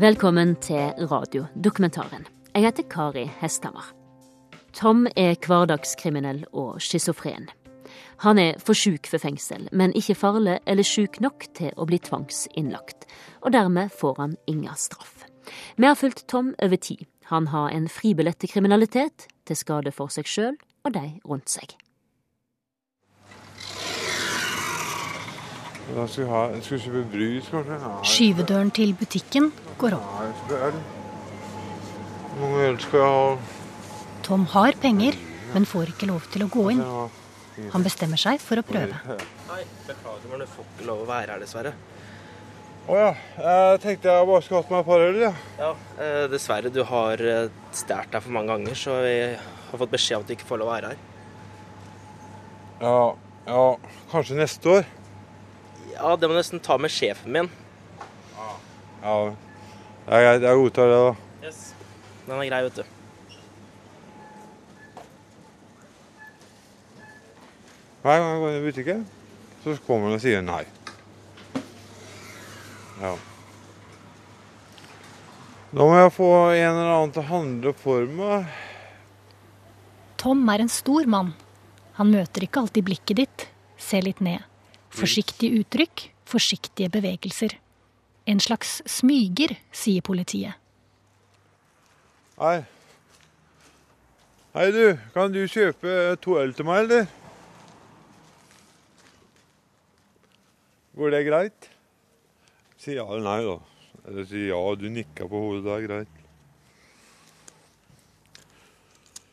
Velkommen til radiodokumentaren. Jeg heter Kari Hesthammer. Tom er hverdagskriminell og schizofren. Han er for sjuk for fengsel, men ikke farlig eller sjuk nok til å bli tvangsinnlagt. Og dermed får han inga straff. Vi har fulgt Tom over tid. Han har en fribillett til kriminalitet, til skade for seg sjøl og de rundt seg. Da skal vi ha, skal vi kjøpe brus, kanskje? Ja, Skyvedøren til butikken går opp. ja, jeg skal ha øl. Hvor mange øl skal jeg ha? Tom har penger, men får ikke lov til å gå inn. Han bestemmer seg for å prøve. Hei, beklager, men du får ikke lov å være her, dessverre. Å ja. Jeg tenkte jeg bare skulle hatt meg et par øl, ja. Ja, eh, Dessverre, du har eh, stjålet deg for mange ganger, så vi har fått beskjed om at du ikke får lov å være her. Ja, ja. Kanskje neste år. Ja, det må du nesten ta med sjefen min. Ja. Det er greit. Jeg godtar det, da. Yes. Den er grei, vet du. Hver gang jeg går inn i butikken, så kommer han og sier nei. Ja. Nå må jeg få en eller annen til å handle for meg. Tom er en stor mann. Han møter ikke alltid blikket ditt. Se litt ned. Forsiktige uttrykk, forsiktige bevegelser. En slags smyger, sier politiet. Hei. Hei, du. Kan du kjøpe to øl til meg, eller? Går det greit? Si ja eller nei, da. Eller si ja, du nikka på hodet. Det er greit.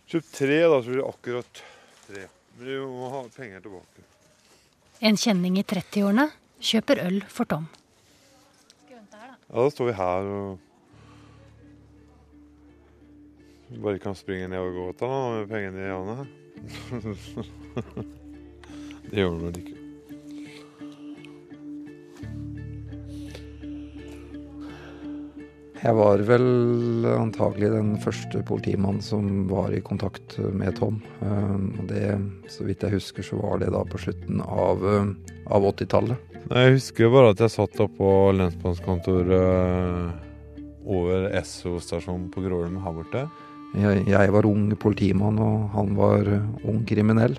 Kjøp tre, da, så blir det akkurat tre. Men du må ha penger tilbake. En kjenning i 30-årene kjøper øl for Tom. Ja, da står vi her og Bare kan springe ned og gå da, med pengene i hånda. det gjør du vel ikke. Jeg var vel antagelig den første politimannen som var i kontakt med Tom. Eh, Og det, så vidt jeg husker, så var det da på slutten av, eh, av 80-tallet. Jeg husker bare at jeg satt oppe på lensmannskontoret over Esso-stasjonen på Grålum her borte. Jeg, jeg var ung politimann, og han var eh, ung kriminell.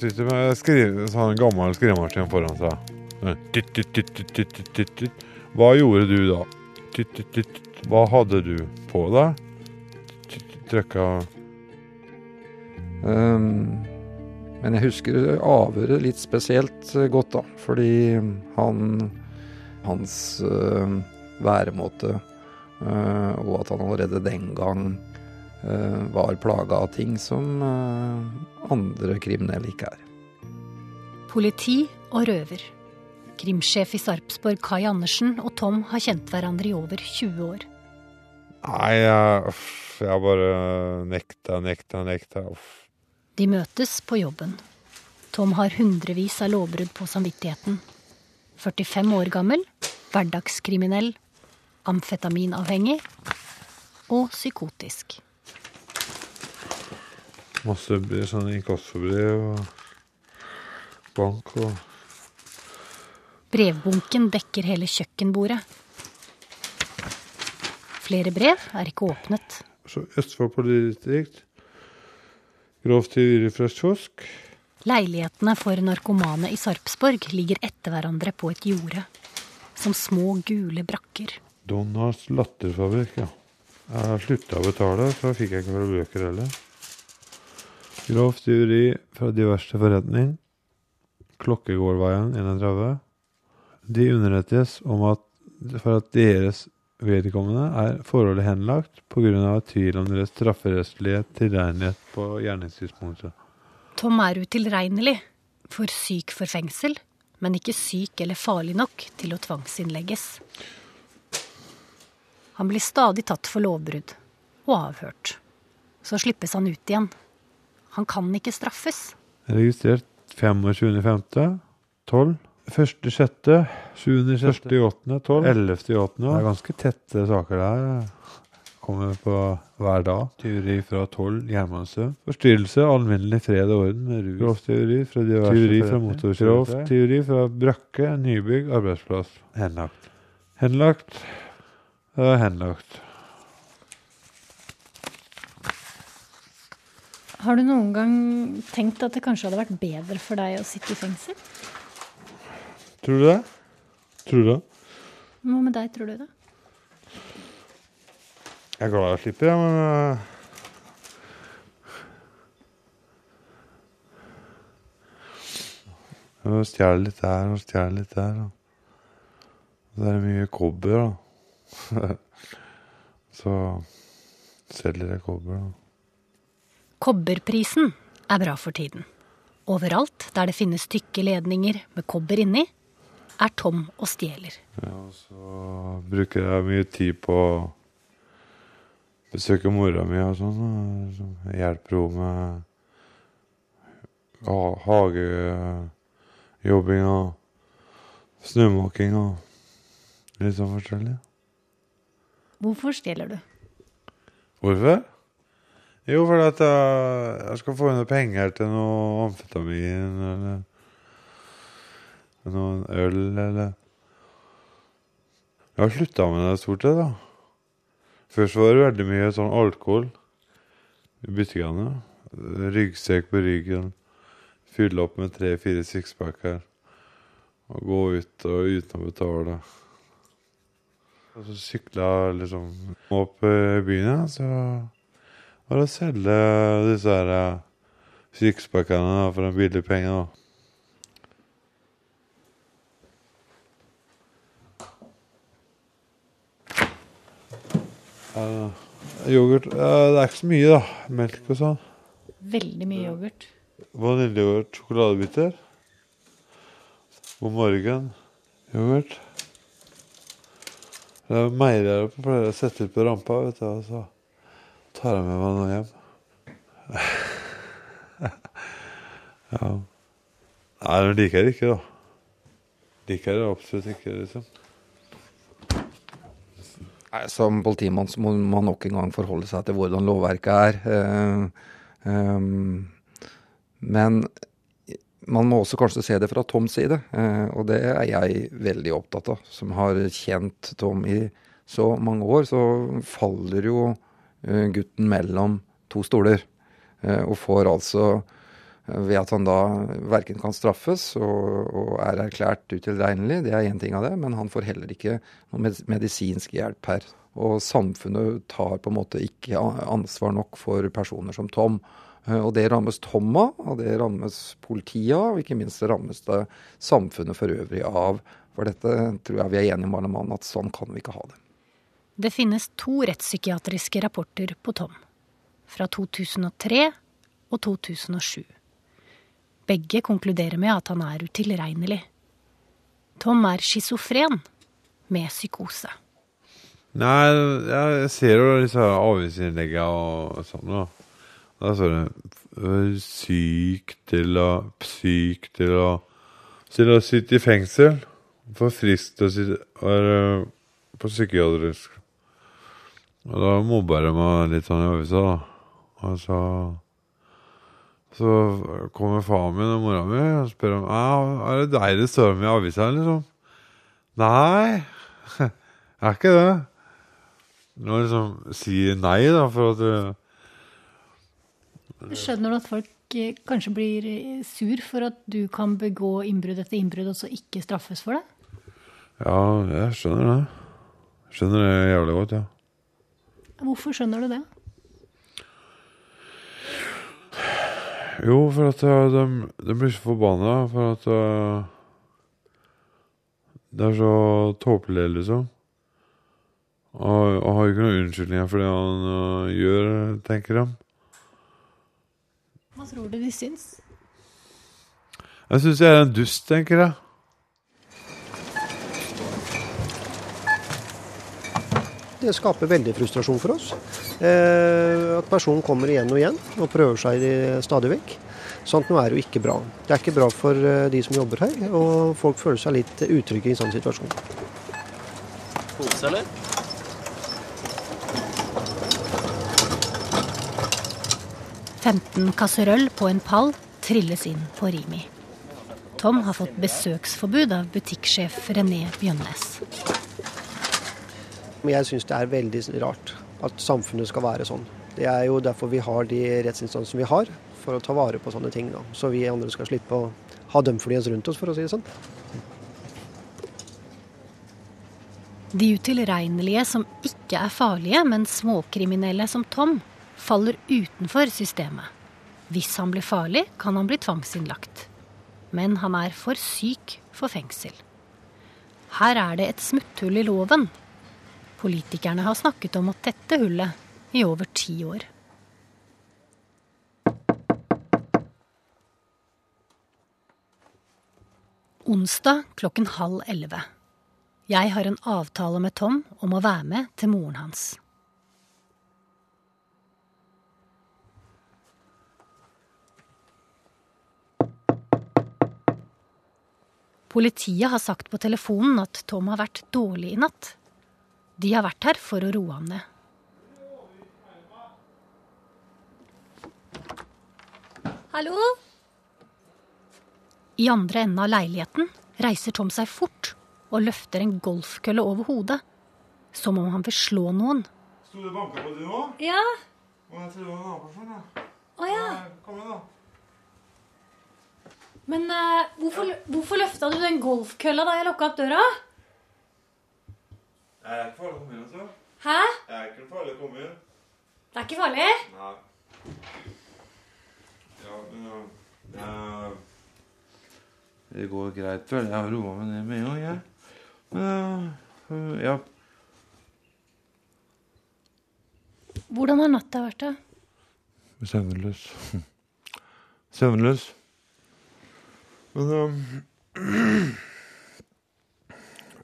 Sitter med skrive, sånn gammel skrivemaskin foran seg. Hva gjorde du da? Hva hadde du på deg? Trykka Um, men jeg husker avhøret litt spesielt eh, godt, da. Fordi han Hans uh, væremåte, uh, og at han allerede den gang uh, var plaga av ting som andre kriminelle ikke er. Politi og røver. Krimsjef i Sarpsborg Kai Andersen og Tom har kjent hverandre i over 20 år. Nei, jeg, jeg bare nekta, nekta, nekta. Uff. De møtes på jobben. Tom har hundrevis av lovbrudd på samvittigheten. 45 år gammel, hverdagskriminell, amfetaminavhengig og psykotisk. Masse sånn inkassobrev og bank og Brevbunken dekker hele kjøkkenbordet. Flere brev er ikke åpnet. Så Østfold politidistrikt. Grovt tyveri fra kiosk. Leilighetene for narkomane i Sarpsborg ligger etter hverandre på et jorde. Som små, gule brakker. Donalds latterfabrikk, ja. Jeg slutta å betale, så fikk jeg ikke flere bøker heller. Grovt tyveri fra diverse forretning. Klokkegårdveien 31. De underrettes om at for at deres vedkommende er forholdet henlagt pga. tvil om deres strafferettslige tilregnelighet på gjerningstidspunktet. Tom er utilregnelig. For syk for fengsel, men ikke syk eller farlig nok til å tvangsinnlegges. Han blir stadig tatt for lovbrudd og avhørt. Så slippes han ut igjen. Han kan ikke straffes. Registrert 25.5. 12. 1.6. 7.6. 12. 11.8. Det er ganske tette saker der. Kommer på hver dag. Tyveri fra 12 jernbanesøm. Forstyrrelse alminnelig fred og orden med rus. Grovtyveri fra diverse Tyveri fra motorkjøretøy. Tyveri fra brakke, nybygg, arbeidsplass. Henlagt. Henlagt Det var henlagt. Har du noen gang tenkt at det kanskje hadde vært bedre for deg å sitte i fengsel? Tror du det? Tror du det? Hva med deg, tror du det? Jeg er glad jeg slipper, ja, men eh, Jeg stjeler litt der og stjeler litt der. Og så er det mye kobber, da. så selger jeg kobber, da. Kobberprisen er bra for tiden. Overalt der det finnes tykke ledninger med kobber inni, er Tom og stjeler. Ja, og så bruker jeg mye tid på å besøke mora mi og sånn. så Hjelper henne med ha- hagejobbing og snømåking og litt sånn forskjellig. Hvorfor stjeler du? Hvorfor? Jo, fordi at jeg, jeg skal få noe penger til noe amfetamin eller noen øl eller Jeg har slutta med det stort sett, da. Først var det veldig mye sånn alkohol i butikkene. Ryggsekk på ryggen. Fylle opp med tre-fire sixpacker. Og gå ut og uten å betale. Og så sykla liksom opp i byen, ja, så var det å selge disse her eh, sixpackene for en billig penge. da. Ja, yoghurt uh, Det er ikke så mye, da. Melk og sånn. Veldig mye yoghurt. Vaniljeyoghurt, sjokoladebiter. God morgen. Yoghurt. Det er meier her oppe. Pleier å sette ut på rampa, vet du, og så tar jeg med meg noe hjem. ja. Nei, det liker jeg ikke, da. Liker det absolutt ikke, liksom. Som politimann så må man nok en gang forholde seg til hvordan lovverket er. Eh, ehm, men man må også kanskje se det fra Toms side, eh, og det er jeg veldig opptatt av. Som har kjent Tom i så mange år, så faller jo eh, gutten mellom to stoler. eh, Og får altså, eh, ved at han da verken kan straffes og, og er erklært utilregnelig, det er én ting av det, men han får heller ikke noe med- medisinsk hjelp her. Og samfunnet tar på en måte ikke ansvar nok for personer som Tom. Eh, Og det rammes Tom av, og det rammes politiet av, og ikke minst det rammes det samfunnet for øvrig av. For dette tror jeg vi er enige om alle mann, at sånn kan vi ikke ha det. Det finnes to rettspsykiatriske rapporter på Tom. Fra 2003 og 2007. Begge konkluderer med at han er utilregnelig. Tom er schizofren med psykose. Nei, jeg ser jo disse avisinnleggene og sånn, da. Da står det syk til å Syk til å Til å sitte i fengsel. For frisk til å sitte være på psykiatrisk. Og da mobber de meg litt sånn i avisa, da. Og så Så kommer faren min og mora mi og spør om er det deg det står om i avisa, liksom. Nei, er ikke det. Nå liksom si nei, da, for at du Skjønner du at folk eh, kanskje blir eh, sur for at du kan begå innbrudd etter innbrudd og så ikke straffes for det? Ja, jeg skjønner det. Skjønner det jævlig godt, ja. Hvorfor skjønner du det? Jo, for at uh, de, de blir så forbanna for at uh, Det er så tåpelig, liksom. Og, og har ikke noen unnskyldninger for det han uh, gjør, tenker de. Hva tror du de syns? Jeg syns jeg er en dust, tenker jeg. Det skaper veldig frustrasjon for oss. Eh, at personen kommer igjen og igjen og prøver seg i- stadig vekk. Sånt noe er jo ikke bra. Det er ikke bra for eh, de som jobber her, og folk føler seg litt utrygge i en sånn situasjon. Pose, eller? «15 kasserøll på en pall trilles inn på Rimi. Tom har fått besøksforbud av butikksjef René Bjønnes. Men jeg syns det er veldig rart at samfunnet skal være sånn. Det er jo derfor vi har de rettsinstansene vi har, for å ta vare på sånne ting. Da. Så vi andre skal slippe å ha dem flyende rundt oss, for å si det sånn. De utilregnelige som ikke er farlige, men småkriminelle som Tom, faller utenfor systemet. Hvis han blir farlig, kan han bli tvangsinnlagt. Men han er for syk for fengsel. Her er det et smutthull i loven. Politikerne har snakket om å tette hullet i over ti år. Onsdag klokken halv elleve. Jeg har en avtale med Tom om å være med til moren hans. Politiet har sagt på telefonen at Tom har vært dårlig i natt. De har vært her for å roe ham ned. Hallo? I andre enden av leiligheten reiser Tom seg fort og løfter en golfkølle over hodet. Som om han vil slå noen. Sto du og banka på du òg? Ja? Jeg tror det var naboen. Ja. Å ja. Kom igjen, da. Men uh, hvorfor, hvorfor løfta du den golfkølla da jeg lukka opp døra? Er ikke farlig å komme inn, altså. Hæ? Er ikke farlig å komme inn. Det er ikke farlig? Nei. Ja, men ja. ja. Det går greit, vel. Jeg har roa meg ned med en gang, jeg. Men øh, ja. Hvordan har natta vært, da? Søvnløs. Søvnløs. Men um,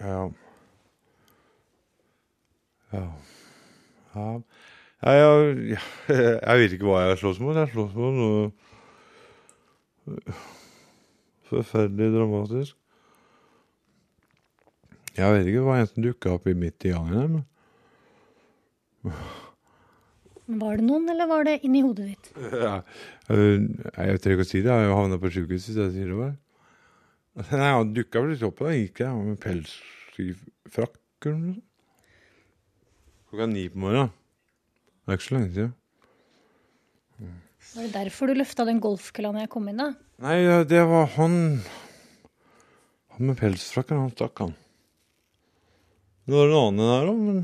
Ja. Ja. ja. Jeg, jeg, jeg vet ikke hva jeg slåss mot. Jeg slåss mot noe forferdelig dramatisk. Jeg vet ikke hva en som dukka opp i midt i gangen her, men Var det noen, eller var det inni hodet ditt? Ja, jeg tør ikke å si det. Jeg har havna på sjukehuset, hvis jeg sier det bare. Nei, Han dukka plutselig opp, da gikk jeg med pels i frakk eller noe sånt. Klokka ni på morgenen. Det er ikke så lenge siden. Var det derfor du løfta den golfkølla når jeg kom inn, da? Nei, det var han Han med pelsfrakken, han stakk, han. Det var en annen der òg, men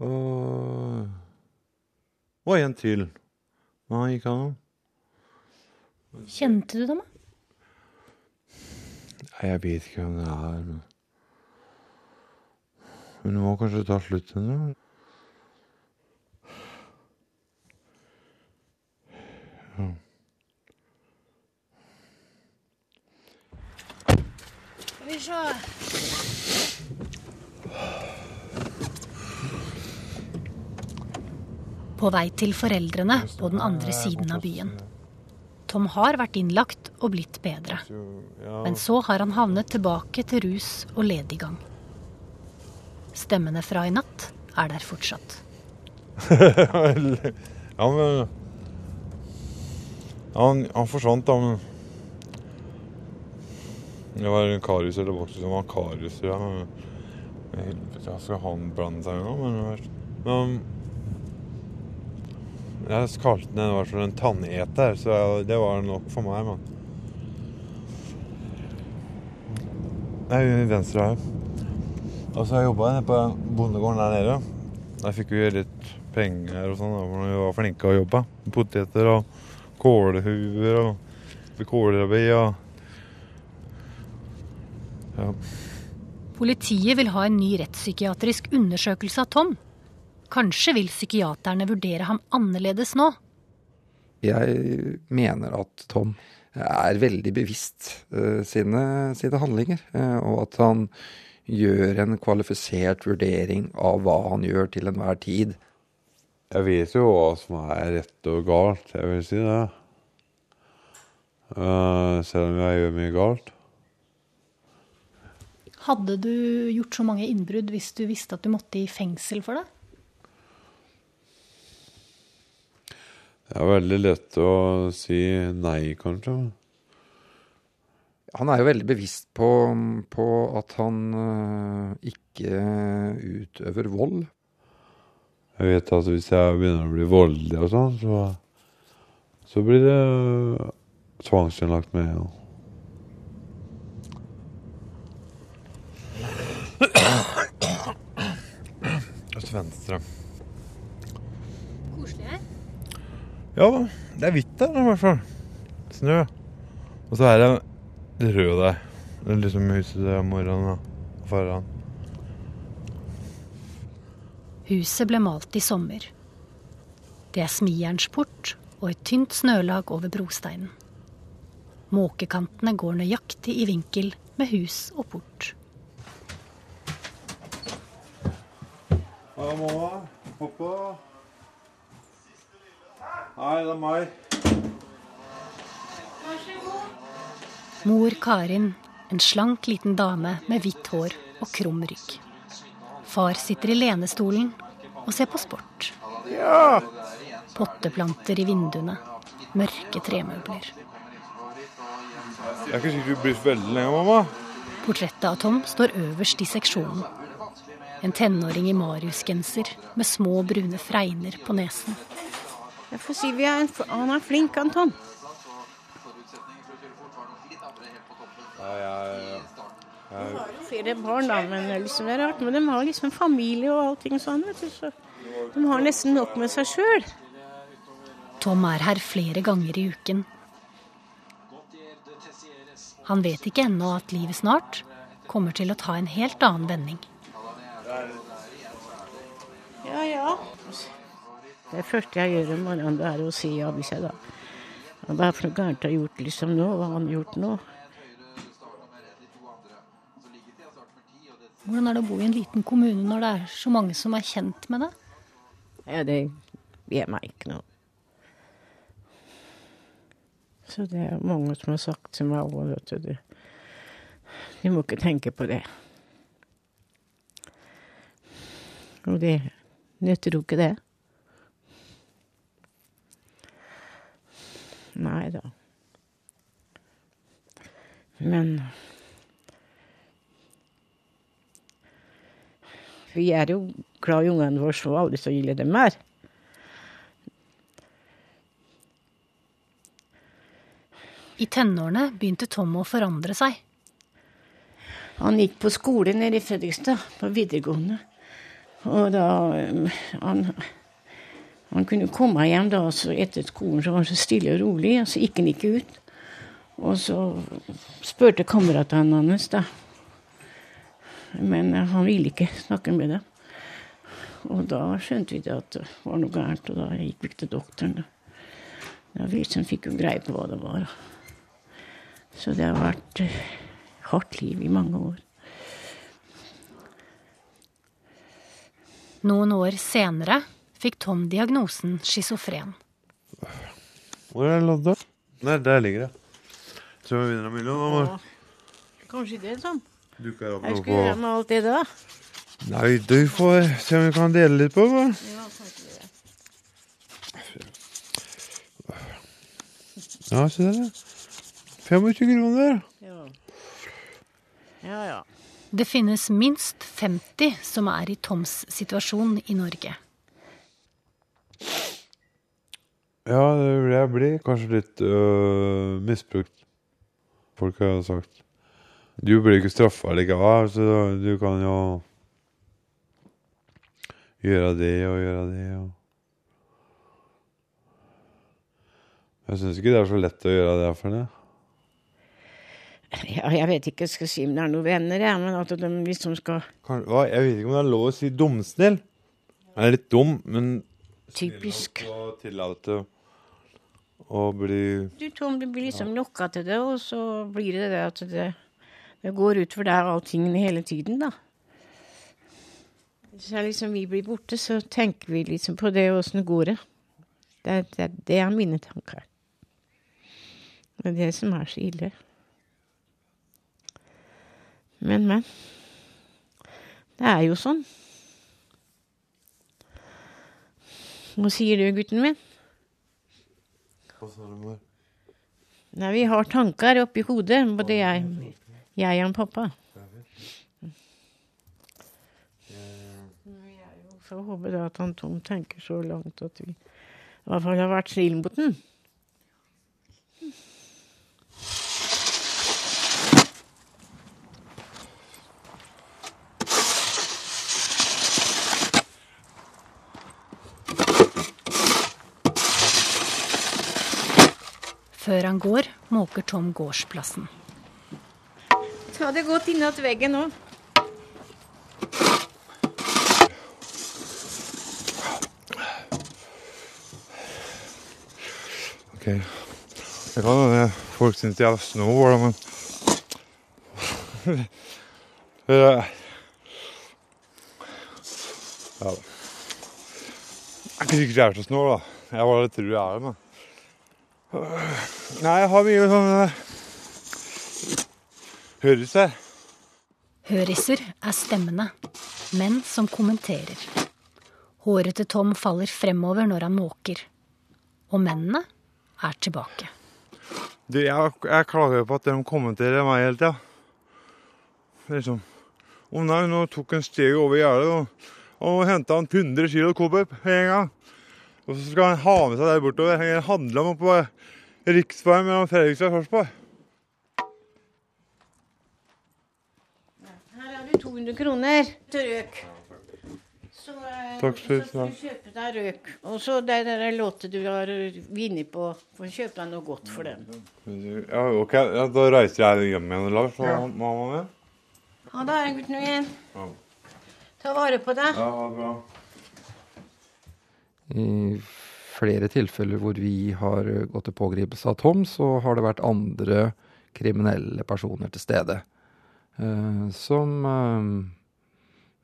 Og Og en til. Men han gikk han. Kjente du dem? da? Jeg vet ikke hvem det er. Men, men det må kanskje ta slutt ennå. Ja. Skal vi se. På vei til foreldrene på den andre siden av byen. Tom har vært innlagt og blitt bedre. Men så har han havnet tilbake til rus og lediggang. Stemmene fra i natt er der fortsatt. ja, men han, han forsvant, da, men Det var Karius eller vokste som var Karius, ja. helvete, skal han blande seg unna? Men, men jeg kalte den i hvert fall en tanneter, så jeg, det var nok for meg, men Nei, venstre her. Og så jobba jeg på bondegården der nede. Der fikk vi litt penger og sånn, vi var flinke å jobbe. Poteter og kålhuer og kålrabi og Ja. Politiet vil ha en ny rettspsykiatrisk undersøkelse av Tom. Kanskje vil psykiaterne vurdere ham annerledes nå. Jeg mener at Tom er veldig bevisst eh, sine, sine handlinger, eh, og at han gjør en kvalifisert vurdering av hva han gjør til enhver tid. Jeg vet jo hva som er rett og galt, jeg vil si det. Eh, selv om jeg gjør mye galt. Hadde du gjort så mange innbrudd hvis du visste at du måtte i fengsel for det? Det er veldig lett å si nei, kanskje. Han er jo veldig bevisst på, på at han øh, ikke utøver vold. Jeg vet at hvis jeg begynner å bli voldelig og sånn, så, så blir det øh, tvangsinnlagt med. Ja. Til venstre. Koselig her. Ja, det er hvitt der i hvert fall. Snø. Og så er det det røde der. Det er liksom huset til moren og faren. Huset ble malt i sommer. Det er smijernsport og et tynt snølag over brosteinen. Måkekantene går nøyaktig i vinkel med hus og port. Hallo, mamma. Pappa. Hei, det er meg. Mor Karin, en slank liten dame med hvitt hår og krum rygg. Far sitter i lenestolen og ser på sport. Potteplanter i vinduene. Mørke tremøbler. Jeg er ikke sikker du blir veldig lenge, mamma. Portrettet av Tom står øverst i seksjonen. En tenåring i Marius-genser med små brune fregner på nesen. Jeg får si vi er en, Han er flink, han Ja, jeg, De har jo flere barn, da, men liksom, det er rart. Men de har liksom familie og allting sånn, vet du. Så de har nesten nok med seg sjøl. Tom er her flere ganger i uken. Han vet ikke ennå at livet snart kommer til å ta en helt annen vending. Ja, ja. Det første jeg gjør om morgenen, det er å si ja hvis jeg da Hva er for noe gærent jeg har gjort liksom nå? Hva har han gjort nå? Hvordan er det å bo i en liten kommune når det er så mange som er kjent med det? Ja, det gir meg ikke noe. Så det er mange som har sagt til meg òg, vet. Du, du må ikke tenke på det. Og det nytter jo ikke det. Nei da. Men Vi er jo glad i ungene våre så aldri så ille dem er. I tenårene begynte Tom å forandre seg. Han gikk på skole nede i Fredrikstad, på videregående. Og da um, Han, han kunne komme hjem da, så etter skolen så var han så stille og rolig, og så gikk han ikke ut. Og så spurte kameratene hans, da. Men han ville ikke snakke med dem. Og da skjønte vi det at det var noe gærent, og da gikk vi til doktoren. Da liksom fikk jo greie på hva det var. Så det har vært hardt liv i mange år. Noen år senere fikk Tom diagnosen schizofren. Hvor er loddet? Nei, der ligger det. Tror vi vinner en million. mamma. Kanskje det, sånn. Dukker opp Jeg skal skulle gjøre på med alt det da. Nei, du får se om vi kan dele litt på hva? Ja, se der, ja. 25 kroner. Ja. ja, ja. Det finnes minst 50 som er i Toms situasjon i Norge. Ja, det jeg blir Kanskje litt øh, misbrukt. Folk har sagt. Du blir ikke straffa likevel, så du kan jo gjøre det og gjøre det. Og. Jeg syns ikke det er så lett å gjøre det for det. ja. Jeg vet ikke jeg skal si om det er noen venner, jeg, men at de liksom skal Kan, hva, jeg vet ikke om det er lov å si dumsnill. Jeg er litt dum, men Typisk. tillate å bli Du, Tom, du blir liksom lokka til det, og så blir det det at det, det går utfor deg allting hele tiden, da. Så liksom vi blir borte, så tenker vi liksom på det, åssen går det. Det, det, det er mine tanker. Det er det som er så ille. Men, men. Det er jo sånn. Hva sier du, gutten min? Hva sa du, mor? Nei, vi har tanker oppi hodet, både jeg, jeg og pappa. Så håper jeg at han Tom tenker så langt at vi i hvert fall har vært snille mot den. Før han går, måker Tom gårdsplassen. Ta det godt innat veggen nå. Ok. Det kan hende folk syns jeg er snål, men Ja da. Jeg er ikke sikkert jeg er så snål, da. Jeg bare tror jeg er det, men Nei, jeg har mye sånn eh, høriser. Høriser er stemmene, menn som kommenterer. Håret til Tom faller fremover når han måker. Og mennene er tilbake. Du, jeg, jeg klager på at de kommenterer meg hele tida. Liksom Å nei, nå tok han steg over gjerdet og, og henta 100 kilo kobber på en gang. Og så skal han ha med seg der bortover. Han handla på riksveien mellom Fredrikstad og Sarpsborg. 200 kroner til røk. Så, eh, Takk skal du så skal du kjøpe deg røk. Og så det der låter du har vunnet på. Får kjøpe deg noe godt for den. Ja, ok, ja, Da reiser jeg hjem igjen, Lars. Hva ja. mamma mi. Ha det, gutten min. Ja. Ta vare på deg. Ja, ha det bra. I flere tilfeller hvor vi har gått til pågripelse av Tom, så har det vært andre kriminelle personer til stede. Eh, som eh,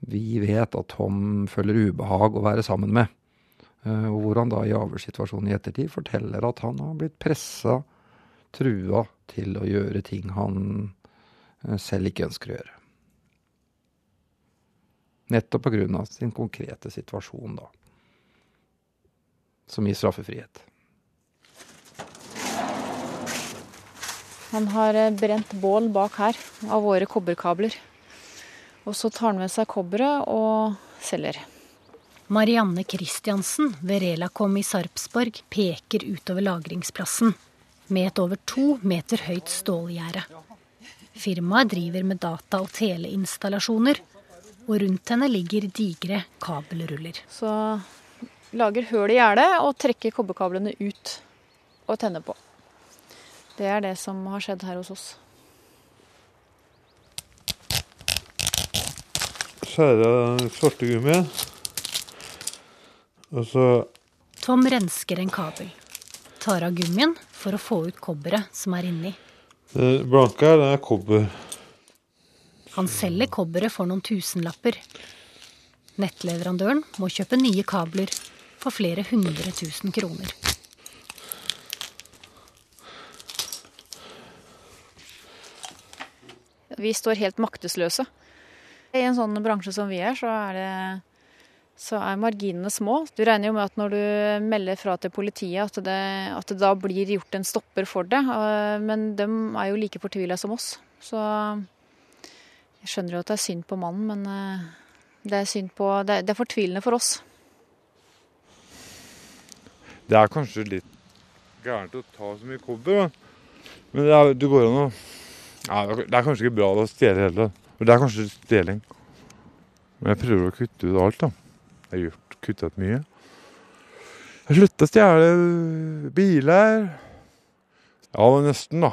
vi vet at Tom føler ubehag å være sammen med. Eh, og hvor han da i avhørssituasjonen i ettertid forteller at han har blitt pressa, trua til å gjøre ting han selv ikke ønsker å gjøre. Nettopp av sin konkrete situasjon, da som gir straffefrihet. Han har eh, brent bål bak her av våre kobberkabler. Og så tar han med seg kobberet og selger. Marianne Christiansen ved Relacom i Sarpsborg peker utover lagringsplassen med et over to meter høyt stålgjerde. Firmaet driver med data- og teleinstallasjoner, og rundt henne ligger digre kabelruller. Så lager høl i gjerdet og trekker kobberkablene ut og tenner på. Det er det som har skjedd her hos oss. Skjære svartegummien. Og så Tom rensker en kabel. Tar av gummien for å få ut kobberet som er inni. det blanke her, det er kobber. Han selger kobberet for noen tusenlapper. Nettleverandøren må kjøpe nye kabler for flere hundre tusen kroner. Vi står helt maktesløse. I en sånn bransje som vi er, så er, det, så er marginene små. Du regner jo med at når du melder fra til politiet, at det, at det da blir gjort en stopper for det. Eh, men de er jo like fortvila som oss. Så jeg skjønner jo at det er synd på mannen, men eh, det er, synd på, det det er fortvilende for oss. Det er kanskje litt gærent å ta så mye kobber, men det, er, det går an å ja, Det er kanskje ikke bra å stjele heller. Men det er kanskje stjeling. Men jeg prøver å kutte ut alt, da. Jeg har kutta ut mye. Jeg slutta å stjele biler. Ja, men nesten, da.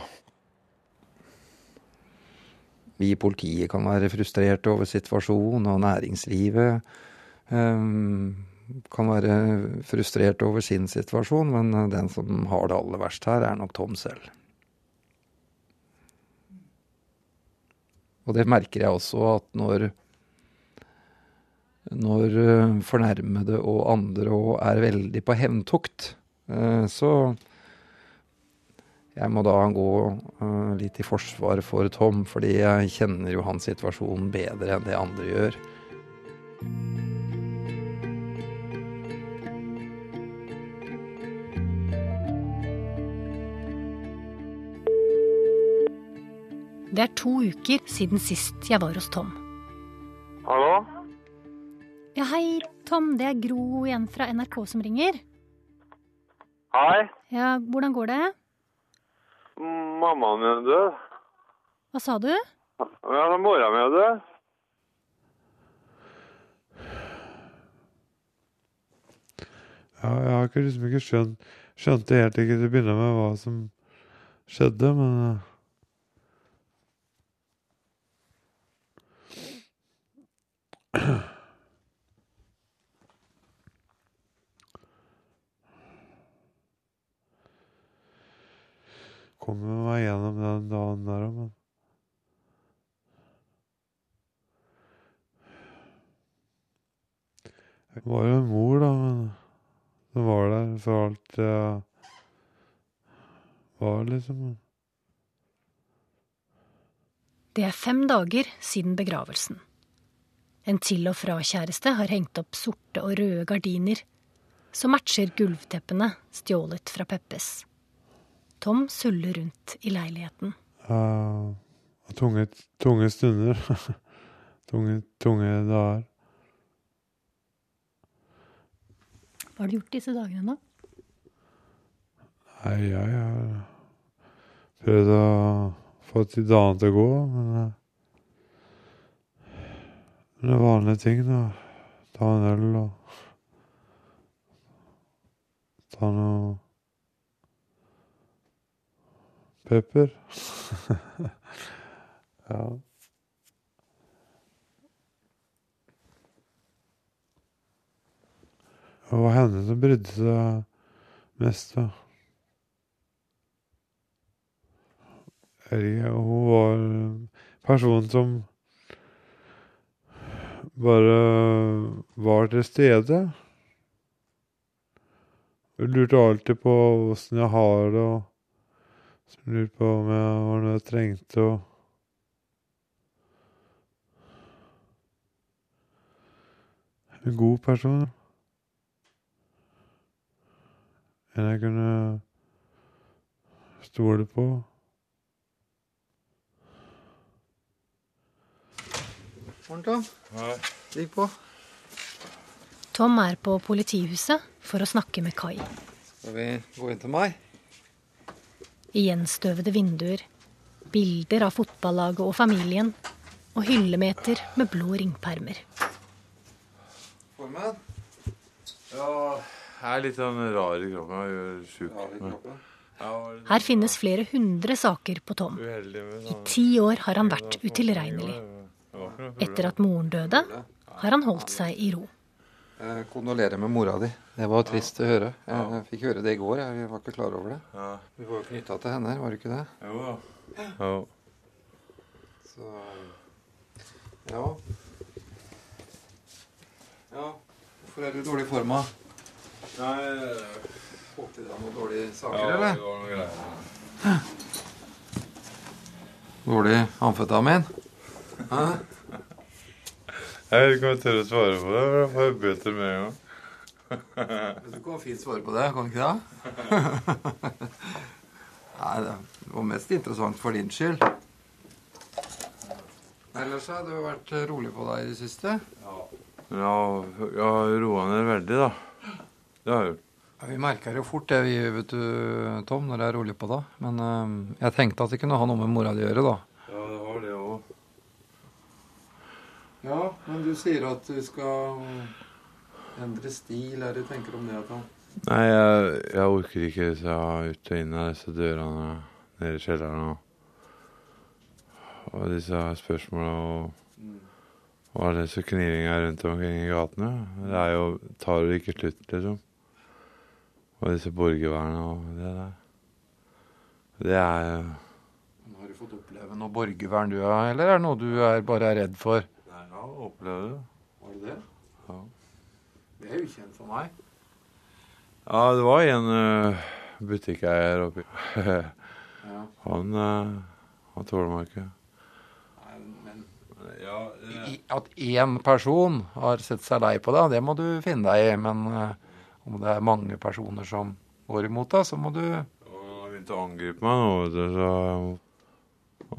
Vi i politiet kan være frustrerte over situasjonen, og næringslivet um, kan være frustrert over sin situasjon, men den som har det aller verst her, er nok Tom selv. Og det merker jeg også at når når fornærmede og andre òg er veldig på hevntokt, så jeg må da gå litt i forsvar for Tom, fordi jeg kjenner jo hans situasjon bedre enn det andre gjør. Det er to uker siden sist jeg var hos Tom. Hallo? Ja, hei, Tom. Det er Gro igjen fra NRK som ringer. Hei. Ja, hvordan går det? Mammaen min er død. Hva sa du? Ja, mora mi er død. Ja, jeg har ikke liksom ikke skjønt Skjønte helt ikke til å begynne med hva som skjedde, men Kommer meg gjennom den dagen der òg, men Det var jo en mor, da, men som var der for alt jeg var, liksom. Det er fem dager siden begravelsen. En til og fra-kjæreste har hengt opp sorte og røde gardiner som matcher gulvteppene stjålet fra Peppes. Tom suller rundt i leiligheten. Ja, tunge, tunge stunder. tunge, tunge dager. Hva har du gjort disse dagene, da? Nei, jeg har prøvd å få til dagen til å gå, men eh, Det er vanlige ting, da. Ta en øl og Ta noe pepper. ja. Det var henne som brydde seg mest, da. Hun var personen som bare var til stede. Jeg lurte alltid på åssen jeg har det, og lurte på om jeg var noe jeg trengte. og En god person. En jeg kunne stole på. Morgen, Tom. Ligg på. Tom er på politihuset for å snakke med Kai. Skal vi gå inn til meg? I gjenstøvede vinduer, bilder av fotballaget og familien, og hyllemeter med blå ringpermer. Formen? Ja, jeg er litt sånn rar i kroppen. Jeg er sjuk. Her finnes flere hundre saker på Tom. I ti år har han vært utilregnelig. Etter at moren døde, har han holdt seg i ro. Kondolerer med mora di. Det var trist å høre. Jeg fikk høre det i går. Jeg var ikke klar over det. Ja. Du var jo knytta til henne, var du ikke det? Jo da. Så Ja. Ja. Hvorfor er du i dårlig form, da? Nei, Fått i deg noen dårlige ja, saker, det var noe greier. Dårlig amfetamin? Hæ? Jeg vet ikke om jeg tør å svare på det, da får jeg bøter med en gang. Du kan fint svare på det, kan du ikke det? Nei, det var mest interessant for din skyld. Ellers har du vært rolig på deg i det siste. Ja, jeg har roa ned veldig, da. Det har jeg gjort. Ja, vi merker jo fort det, vi, vet du, Tom, når jeg er rolig på deg. Men eh, jeg tenkte at det kunne ha noe med mora di å gjøre, da. Ja, det har det òg. Ja, men du sier at du skal endre stil. Er det du tenker om det? Da? Nei, jeg, jeg orker ikke disse ut og inn av disse dørene nede i kjelleren og, og disse spørsmåla og, og all disse knivinga rundt omkring i gatene. Det er jo tar jo ikke slutt, liksom. Og disse borgervernene og det der. Det er Har du fått oppleve noe borgervern du eller er det noe du er bare er redd for? Nei, opplevde det. Var det det? Ja. Det er ukjent for meg. Ja, det var en uh, butikkeier oppi Ja. Han, uh, han tåler meg ikke. Nei, men Ja, i, at én person har sett seg lei på deg, det må du finne deg i. Men uh, om det er mange personer som går imot deg, så må du Og han begynt å angripe meg nå, vet du, så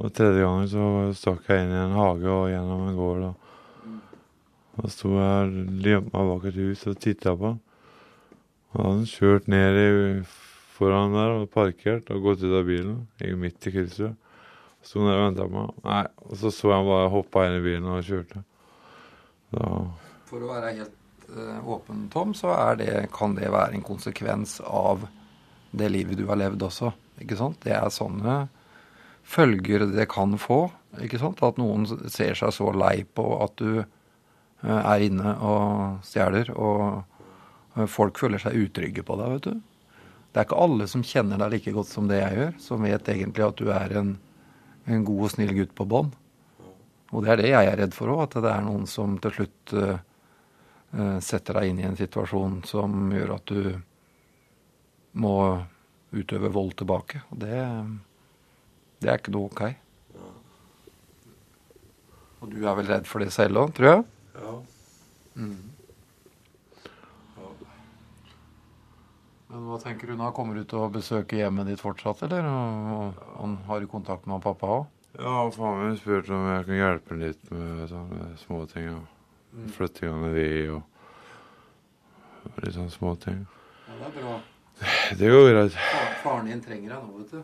Og tredje gangen så stakk jeg inn i en hage og gjennom en gård. Og, og sto jeg gjemt meg bak et hus og titta på. Og hadde han kjørt ned i, foran der og parkert og gått ut av bilen. Gikk midt i krysset. Sto der og venta på meg. Nei, og så så jeg han bare hoppa inn i bilen og kjørte. Da For å være helt eh, åpen, Tom, så det, kan det være en konsekvens av det livet du har levd også. Ikke sant? Det er sånne følger det kan få. ikke sant? At noen ser seg så lei på at du er inne og stjeler, og eh, folk føler seg utrygge på deg, vet du. Det er ikke alle som kjenner deg like godt som det jeg gjør, som vet egentlig at du er en, en god og snill gutt på bånd. Og det er det jeg er redd for òg, at det er noen som til slutt uh, setter deg inn i en situasjon som gjør at du må utøve vold tilbake. Og det, det er ikke noe ok. Og du er vel redd for det selv òg, tror jeg? Ja. Mm. Men hva tenker du nå? Kommer du til å besøke hjemmet ditt fortsatt, eller? Og, og, og har kontakt med pappa òg? Ja, faren min spurte om jeg kunne hjelpe ham litt med sånne småting. Ja. Flytting av ved og litt sånne småting. Ja, det er bra. Det går greit. Faren din trenger deg nå, vet du.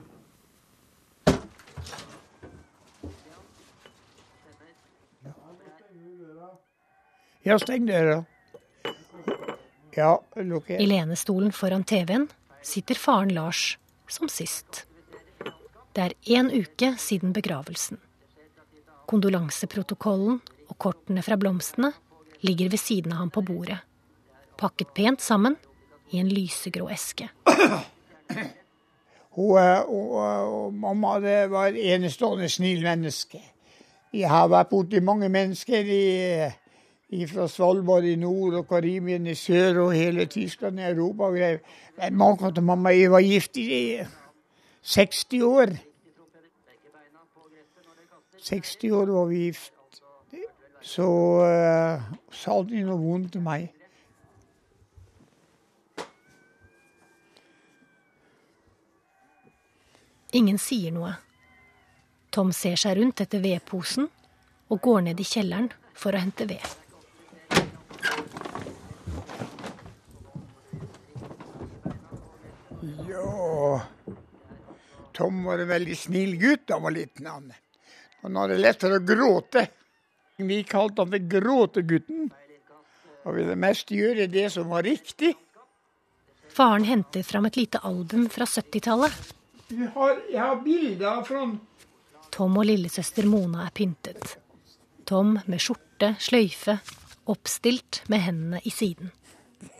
Ja, steng døra. Ja, lukk I lenestolen foran TV-en sitter faren Lars som sist. Det er én uke siden begravelsen. Kondolanseprotokollen og kortene fra blomstene ligger ved siden av ham på bordet. Pakket pent sammen i en lysegrå eske. Hun, hun, hun, mamma det var et enestående snill menneske. Jeg har vært borti mange mennesker i, fra Svalbard i nord og Karibien i sør og hele Tyskland i Europa. og. Men Maken til mamma jeg var gift i 60 år. 60 år var vi gift. Så uh, sa de noe vondt til meg. Ingen sier noe. Tom ser seg rundt etter vedposen og går ned i kjelleren for å hente ved. Ja Tom var en veldig snill gutt da han var liten. Han, han hadde lett for å gråte. Vi kalte han for Gråtegutten. Og ville mest gjøre det som var riktig. Faren henter fram et lite album fra 70-tallet. Jeg har, har bilder fra Tom og lillesøster Mona er pyntet. Tom med skjorte, sløyfe, oppstilt med hendene i siden.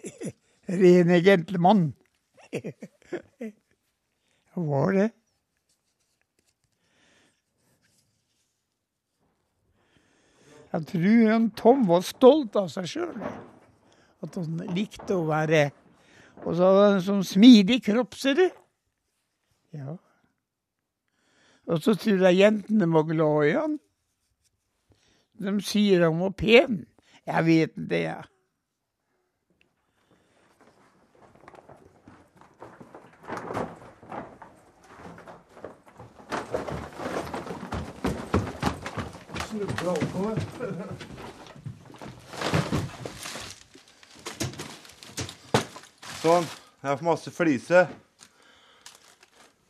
Rene gentlemann. Hva var det? Jeg tror han Tom var stolt av seg sjøl. At han likte å være Og så hadde han en sånn smidig kropp, ser du. Ja. Og så tror jeg jentene var glad i han. De sier han var pen. Jeg vet det, jeg. Sånn. Jeg får masse flise.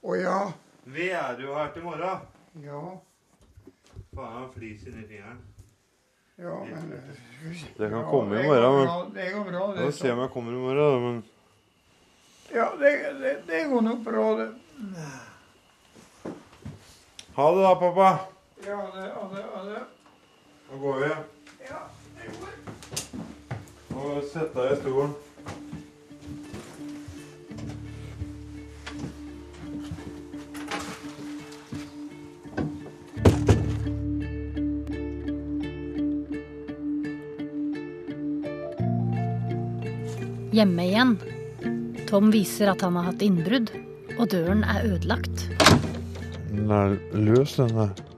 Å ja. Ved er det jo her til morgen. Ja. Faen, jeg har flis inni fingeren. Ja, men Det kan Ja, komme i morgen, men bra, Det går bra, Vi det. får se om jeg kommer i morgen, da, men Ja, det, det, det går nok bra, det. Ha det da, pappa. Ja, det, ja, det, ja, det. Nå går vi. Ja, det går. Og sett deg i stolen. Hjemme igjen. Tom viser at han har hatt innbrudd, og døren er ødelagt. Den er løs, den der.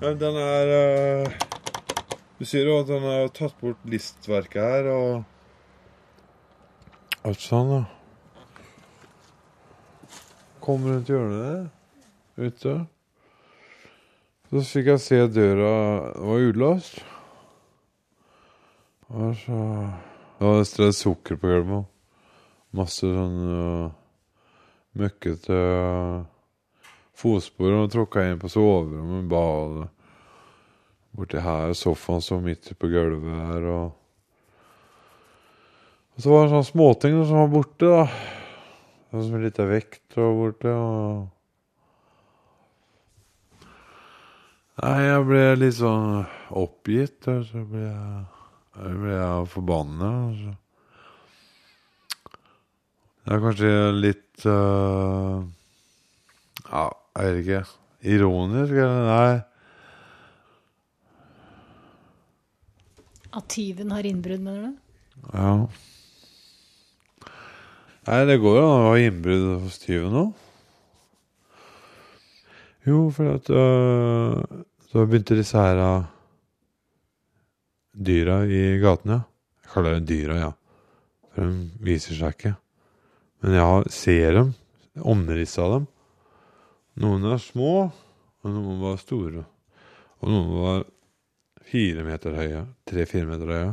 Ja, den er uh, Du sier jo at den har tatt bort listverket her og Alt sånn, da. Kom rundt hjørnet. Ute. Så fikk jeg se døra var ulåst. Og så Det var strødd sukker på gulvet. Masse sånn uh, møkkete uh, fotspor. Og tråkka inn på soverommet, badet. Borti her, sofaen sto midt på gulvet her, og Og så var det sånne småting som var borte, da. Sånn som en liten vekt var borte, og Nei, jeg ble litt sånn oppgitt, og så ble jeg, jeg ble jeg forbanna. Det er kanskje litt uh, Ja, jeg vet ikke. Ironisk, eller? Nei. At tyven har innbrudd, mener du? Ja. Nei, det går jo an å ha innbrudd hos tyven òg. Jo, for at øh, så begynte disse her uh, dyra i gatene Jeg kaller dem dyra, ja. For de viser seg ikke. Men jeg ser dem, omrisset av dem. Noen er små, og noen var store. Og noen var fire meter høye. Tre-fire meter høye.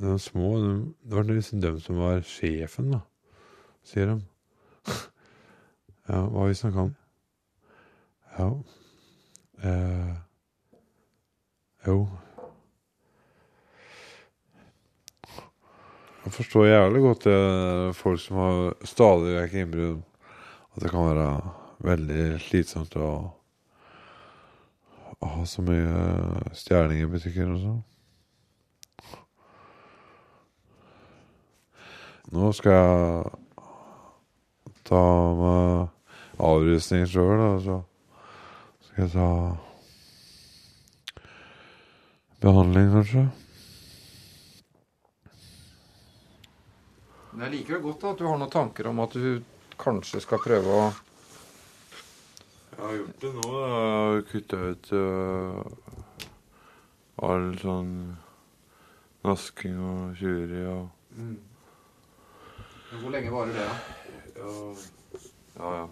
De små, de, det var liksom dem som var sjefen, da, sier de. ja, hva vi snakka om? Ja eh, Jo. Jeg forstår jævlig godt det folk som har stadig vekk innbrudd. At det kan være veldig slitsomt å, å ha så mye stjeling i butikker og sånn. Nå skal jeg ta med avrusning sjøl, og Så skal jeg ta behandling, kanskje. Men jeg liker det godt da, at du har noen tanker om at du kanskje skal prøve å Jeg har gjort det nå. kutta ut uh, all sånn nasking og tjuveri og Hvor lenge varer det, da? Ja, ja. ja.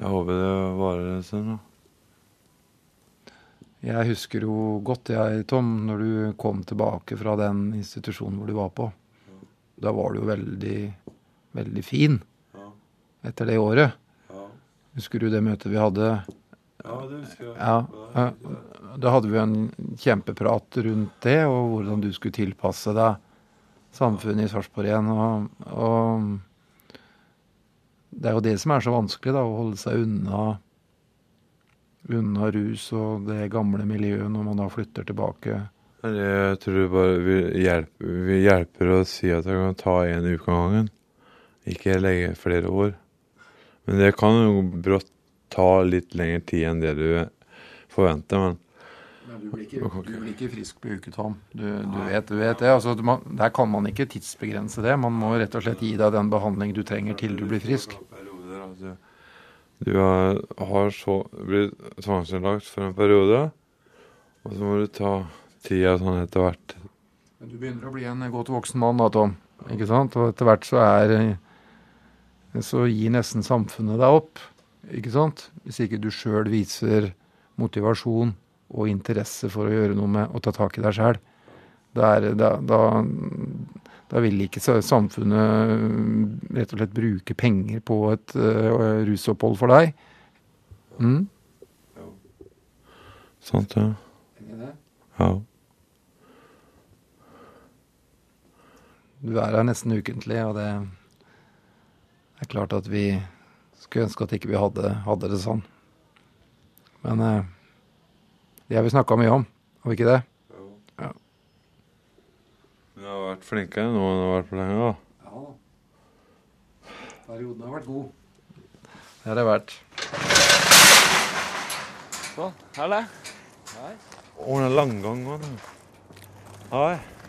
Jeg håper det varer en stund, da. Jeg husker jo godt, jeg, Tom, når du kom tilbake fra den institusjonen hvor du var på. Da var du jo veldig, veldig fin Ja. etter det året. Husker du det møtet vi hadde? ja det husker jeg. Ja. ja. Da hadde vi en kjempeprat rundt det, og hvordan du skulle tilpasse deg samfunnet i Sarpsborg igjen. Og, og det er jo det som er så vanskelig, da, å holde seg unna unna rus og det gamle miljøet når man da flytter tilbake. Jeg tror det bare vi hjelper, vi hjelper å si at jeg kan ta én uke av gangen. Ikke legge flere år. Men det kan jo brått ta litt lengre tid enn det du forventer. Men du blir ikke, du blir ikke frisk på uke, Tom. Du, du, vet, du vet det. Altså, man, der kan man ikke tidsbegrense det. Man må rett og slett gi deg den behandling du trenger til du blir frisk. Du har, har så, blitt tvangsinnlagt for en periode, og så må du ta tida sånn etter hvert. Men du begynner å bli en godt voksen mann da, Tom. Ikke sant? Og etter hvert så er Så gir nesten samfunnet deg opp. Ikke sant? Hvis ikke du sjøl viser motivasjon og interesse for å gjøre noe med å ta tak i deg sjæl. Da, da, da, vil ikke samfunnet rett og slett bruke penger på et uh, rusopphold for deg. Mm? Sant, ja. Ja. Du er her nesten ukentlig, og det er klart at vi skulle ønske at ikke vi hadde, hadde det sånn. Men eh, det har vi snakka mye om, har vi ikke det? Men jeg har vært flinkere nå enn jeg har vært på lenge, da. Ja. Perioden har vært god. Det har det vært. Sånn. Halla. Å, den langgang òg. Hei.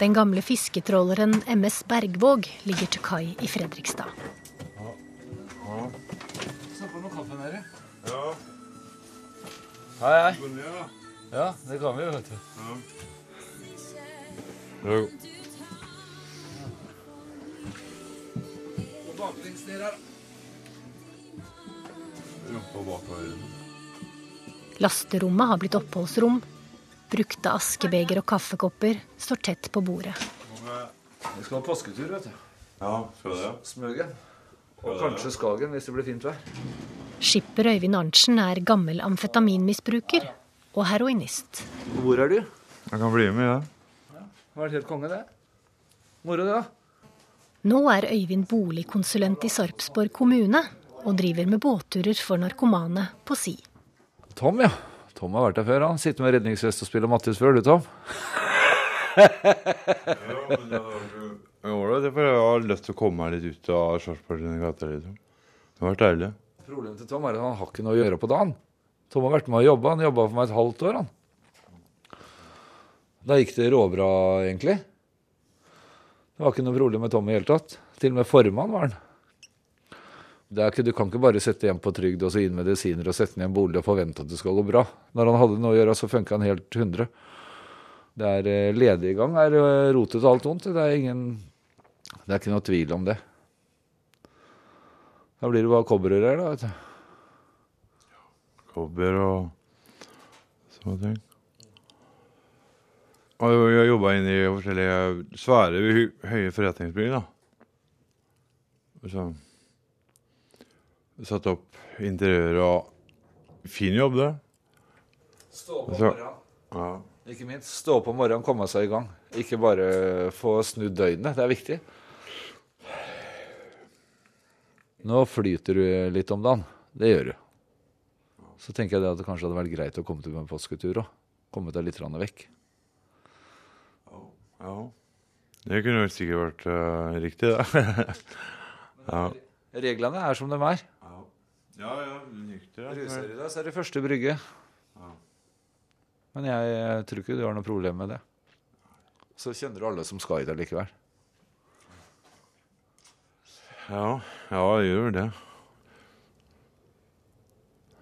Den gamle fisketråleren MS Bergvåg ligger til kai i Fredrikstad. Snakka noe kaffe med? Ja. Hei, hei. Ja, det kan vi jo, vet du. Jo. Baklengs ned her. rumpa bakover. Lasterommet har blitt oppholdsrom. Brukte askebeger og kaffekopper står tett på bordet. Vi skal ha påsketur, vet du. Ja, skal det? Smøgen. Og kanskje Skagen, hvis det blir fint vær. Skipper Øyvind Arntzen er gammel amfetaminmisbruker og heroinist. Hvor er du? Jeg kan bli med, ja. Det har vært helt konge, det. Moro, det, da. Nå er Øyvind boligkonsulent i Sarpsborg kommune og driver med båtturer for narkomane på si. Tom, ja. Tom har vært der før, han. Sitter med redningsvest og spiller Mattis før, du, Tom. Jeg var det, for jeg har lyst til å komme meg litt ut av Sarpsborg sine gater. Liksom. Det har vært deilig. Problemet til Tom er at han har ikke noe å gjøre på dagen. Tom har vært med og jobba. Han jobba for meg et halvt år, han. Da gikk det råbra, egentlig. Det var ikke noe problem med Tom i hele tatt. Til og med formann var han. Ikke, du kan ikke bare sette hjem på trygd og så inn medisiner og sette ned en bolig og forvente at det skal gå bra. Når han hadde noe å gjøre, så funka han helt 100. Det er eh, lediggang er eh, rotet og alt vondt. Det er ingen Det er ikke noe tvil om det. Da blir det bare kobberrør her, da. vet du. Kobber og sånne ting. Og jeg jobba inn i forskjellige svære, høye forretningsbygg, da. Og Så satt opp interiøret og Fin jobb, det. Stå på Så- morgenen. Ja. Ikke minst. Stå opp om morgenen, komme seg i gang. Ikke bare få snudd døgnet. Det er viktig. Nå flyter du litt om dagen. Det gjør du. Så tenker jeg det at det kanskje hadde vært greit å komme til en påsketur òg. Komme deg litt vekk. ja. Det kunne vel sikkert vært uh, riktig, det. ja. Reglene er som de er. Ja, ja, nykter. Ruser i deg, så er det første brygge. Men jeg, jeg, tror ikke du har noe problem med det. Så kjenner du alle som skal i det likevel. Ja, ja, jeg gjør det.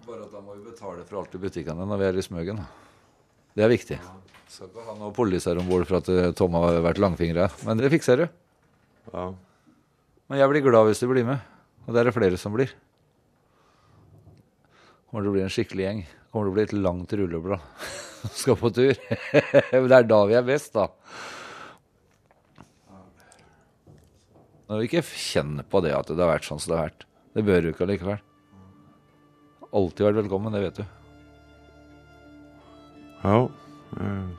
Bare at da må vi betale for alt i butikkene når vi er i Smøgen. Det er viktig. Skal ikke ha noe polis her om bord for at eh, Tom har vært langfingra, Men det fikser du. Ja. Men jeg blir glad hvis du blir med. Og det er det flere som blir. Kommer til å bli en skikkelig gjeng. Kommer til å bli et langt rulleblad. Skal på tur. Men det er da vi er best, da. Vi ikke kjenner på det at det har vært sånn som det har vært. Det bør du ikke allikevel. Alltid vært velkommen, det vet du. Ja. Uh.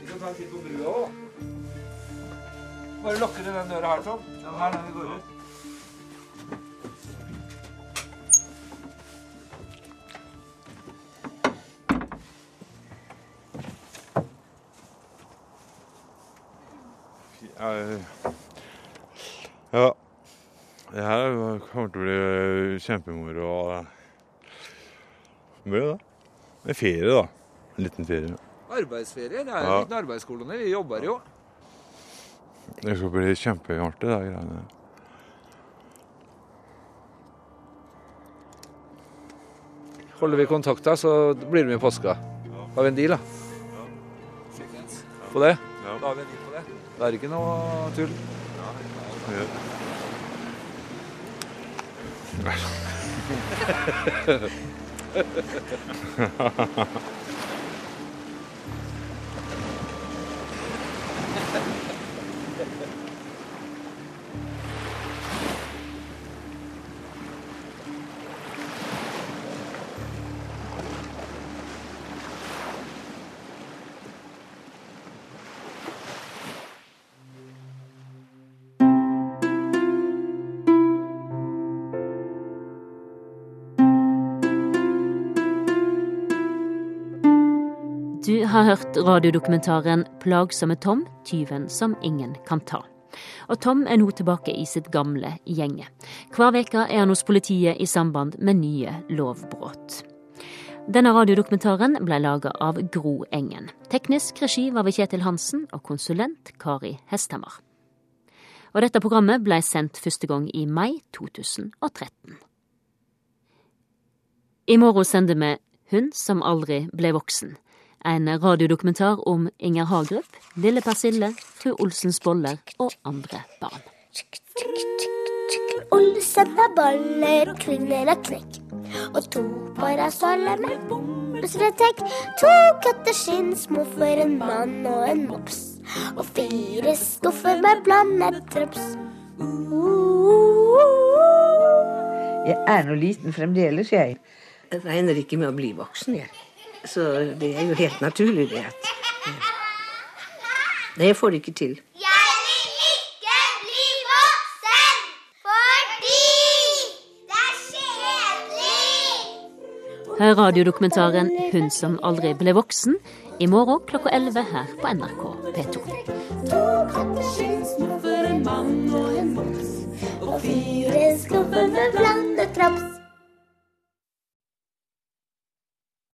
Vi kan ta en titt på brua òg. Bare lukker du den døra her, Tom. Den her når vi går ut. Ja. Det her kommer til å bli kjempemoro. Det blir det. Det er ferie, da. En liten ferie. Arbeidsferie. Det er Ja. en liten arbeidskoloni. Vi jobber jo. Det skal bli kjempeartig, de greiene. Holder vi kontakta, så blir du med i påska. Har vi en deal, da? På det? Da har vi en deal på det. Det er ikke noe tull. Du har hørt radiodokumentaren 'Plagsomme Tom tyven som ingen kan ta'. Og Tom er nå tilbake i sitt gamle gjenge. Hver veke er han hos politiet i samband med nye lovbrudd. Denne radiodokumentaren ble laga av Gro Engen. Teknisk regi var ved Kjetil Hansen og konsulent Kari Hesthammer. Og dette programmet ble sendt første gang i mai 2013. I morgen sender vi Hun som aldri ble voksen. En radiodokumentar om Inger Hagerup, Lille Persille, Fru Olsens boller og andre barn. Olsen har baller, kvinner har knekk. Og to parasoller med bombestratek. To katter skinnsmoffer, en mann og en mops. Og fire skuffer med blandet drops. Jeg er nå liten fremdeles, jeg. Jeg regner ikke med å bli voksen, jeg. Så det er jo helt naturlig, det at jeg får de ikke til. Jeg vil ikke bli voksen fordi det er kjedelig. Hør radiodokumentaren 'Hun som aldri ble voksen' i morgen klokka 11 her på NRK P2. To katter skinnsmuffer, en mann og en mops. Og fire skuffer med blandet drops.